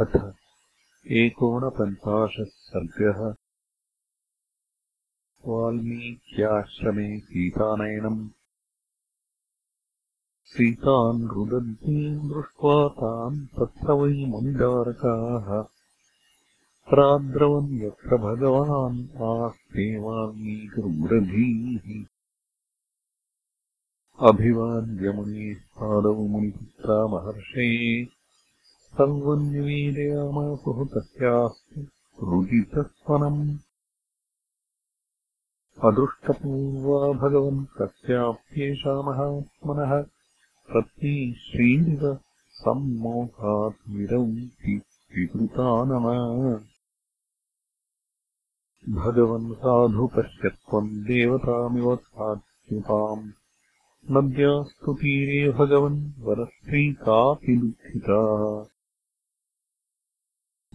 अथ एकोनपञ्चाशः सर्गः। वाल्मीक्याश्रमे सीतानयनम्। सीतान् रुदन्तीम् दृष्ट्वा तान् तत्र वै मुनिदारकाः। प्राद्रवन् यत्र भगवान् आस्ते वाल्मीकिरुग्रधीः अभिवाद्यमुनेः पादौ मुनिपुत्रा महर्षये सर्वम् निवेदयामासुः तस्यास्तु रुदितस्वनम् अदृष्टपूर्वा भगवन् कस्याप्येषा महात्मनः पत्नी श्रीनिव सम्मोहात् विरौति भगवन् साधु पश्यत्वम् देवतामिव सात्युताम् नद्यास्तु तीरे भगवन् वरस्त्री कापि दुःखिता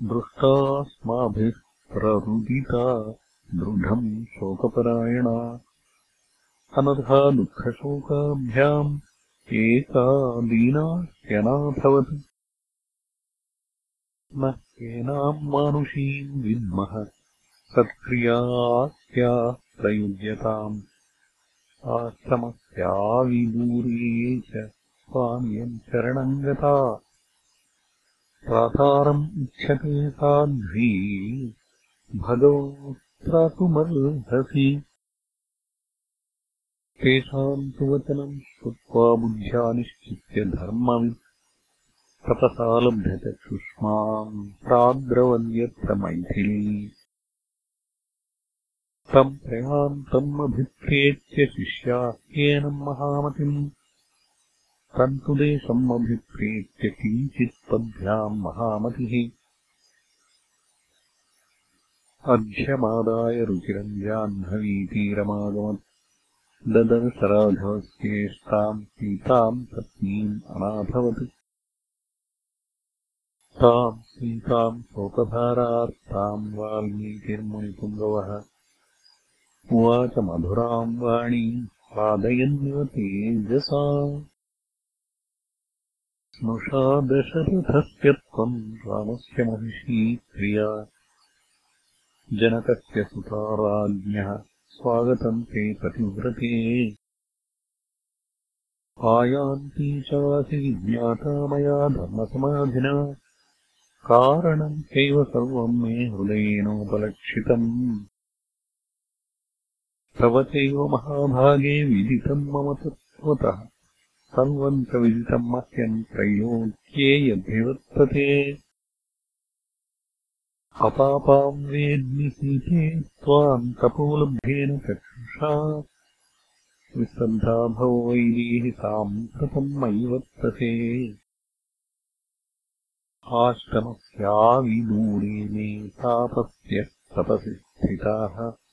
दृष्टास्माभिः प्ररुदिता दृढम् शोकपरायणा। अनर्हा दुःखशोकाभ्याम् एका दीनाह्यनाथवत् न केनाम् मानुषीम् विद्मः सत्क्रियास्याः प्रयुज्यताम्। आश्रमस्याविदूरे च स्वाम्यम् शरणम् गता प्रातारम् इच्छते साध्वी भगवत्रातुमर्हसि तेषाम् तु वचनम् श्रुत्वा बुद्ध्या निश्चित्य धर्मवित् तपसा लभ्यचक्षुष्माम् प्राद्रवन्यत्र मैथिली। तम् प्रयान्तम् अभिप्रेत्य शिष्यास्येन महामतिम् तन्तुदेशम् अभिप्रेत्य किञ्चित्पद्भ्याम् महामतिः। अध्यमादाय रुचिरम् जाह्नवीतीरमागमत् ददर्शराघवस्येष्टाम् सीताम् पत्नीम् अनाथवत्। ताम् सीताम् शोकभारार्ताम् वाल्मीकिर्मुनिपुङ्गवः। उवाच मधुराम् वाणीम् पादयन्निव तेजसा स्नुषा दशरथस्य त्वम् रामस्य महिषी क्रिया जनकस्य सुता राज्ञः स्वागतम् ते पतिव्रते। आयान्ती चासि विज्ञाता मया धर्मसमाधिना। कारणम् चैव सर्वम् मे हृदयेनोपलक्षितम्। तव चैव महाभागे विदितम् मम तत्त्वतः सर्वम् च विदितम् मह्यम् त्रैलोक्ये यद्विवर्तते अपापाम् सीते त्वाम् तपोलब्धेन चक्षुषा। विश्रद्धा भव वैदेहि साम्प्रतम् मयि वर्तते। आश्रमस्याविदूरे मे तापस्य तपसि स्थिताः।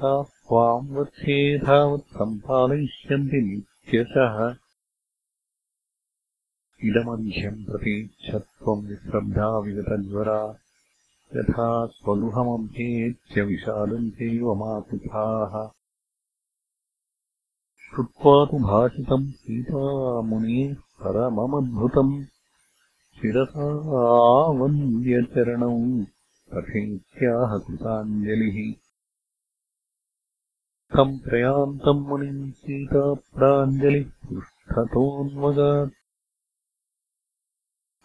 ताः त्वाम् वत्से धावत् सम्पादयिष्यन्ति त्यशः इदमध्यम् प्रतीच्छत्वम् विश्रद्धा विगतज्वरा। यथा स्वगृहमभ्येत्य विषादन्त्यैव मातुथाः श्रुत्वा तु भाषितम् सीतामुनेः परममद्भुतम्। शिरसावन्द्यचरणौ तथेत्याह कृताञ्जलिः तम् प्रयान्तम् मुनिम् सीताप्राञ्जलिः पृष्ठतोऽन्वगात्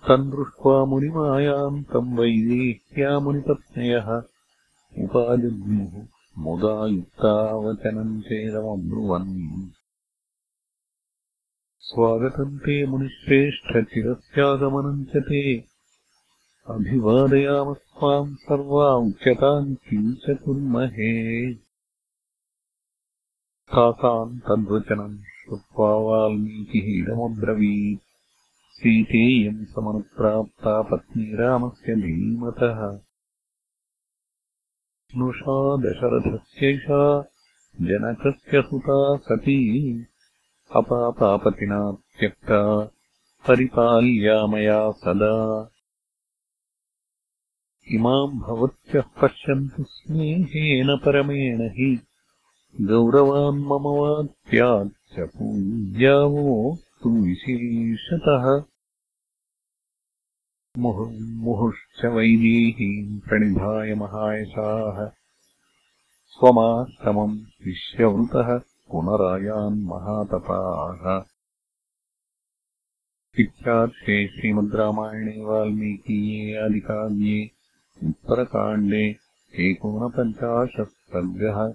तम् दृष्ट्वा मुनिमायाम् तम् वैदेह्यामुनिपत्न्यः उपाजग्मुः मुदा युक्तावचनम् चेदमब्रुवन्। स्वागतम् ते मुनिश्रेष्ठचिरस्यागमनम् च ते। अभिवादयामस्त्वाम् सर्वा उच्यताम् किम् च कुर्महे तासाम् तद्वचनम् श्रुत्वा वाल्मीकिः इदमब्रवीत् सीतेयम् समनुप्राप्ता पत्नी रामस्य धीमतः। स्नुषा दशरथस्यैषा जनकस्य सुता सती। अपापापतिना त्यक्ता परिपाल्या मया सदा। इमाम् भवत्यः पश्यन्तु स्नेहेन परमेण हि गौरवान् मम वाक्याच्च पूज्यावोऽस्तु विशेषतः। मुहुश्च वैदेहीम् प्रणिधाय महायशाः। स्वमाश्रमम् विश्यवृतः पुनरायान् महातपाः। इत्यार्थे श्रीमद् रामायणे वाल्मीकीये आदिकाव्ये उत्तरकाण्डे एकोनपञ्चाशत् सर्गः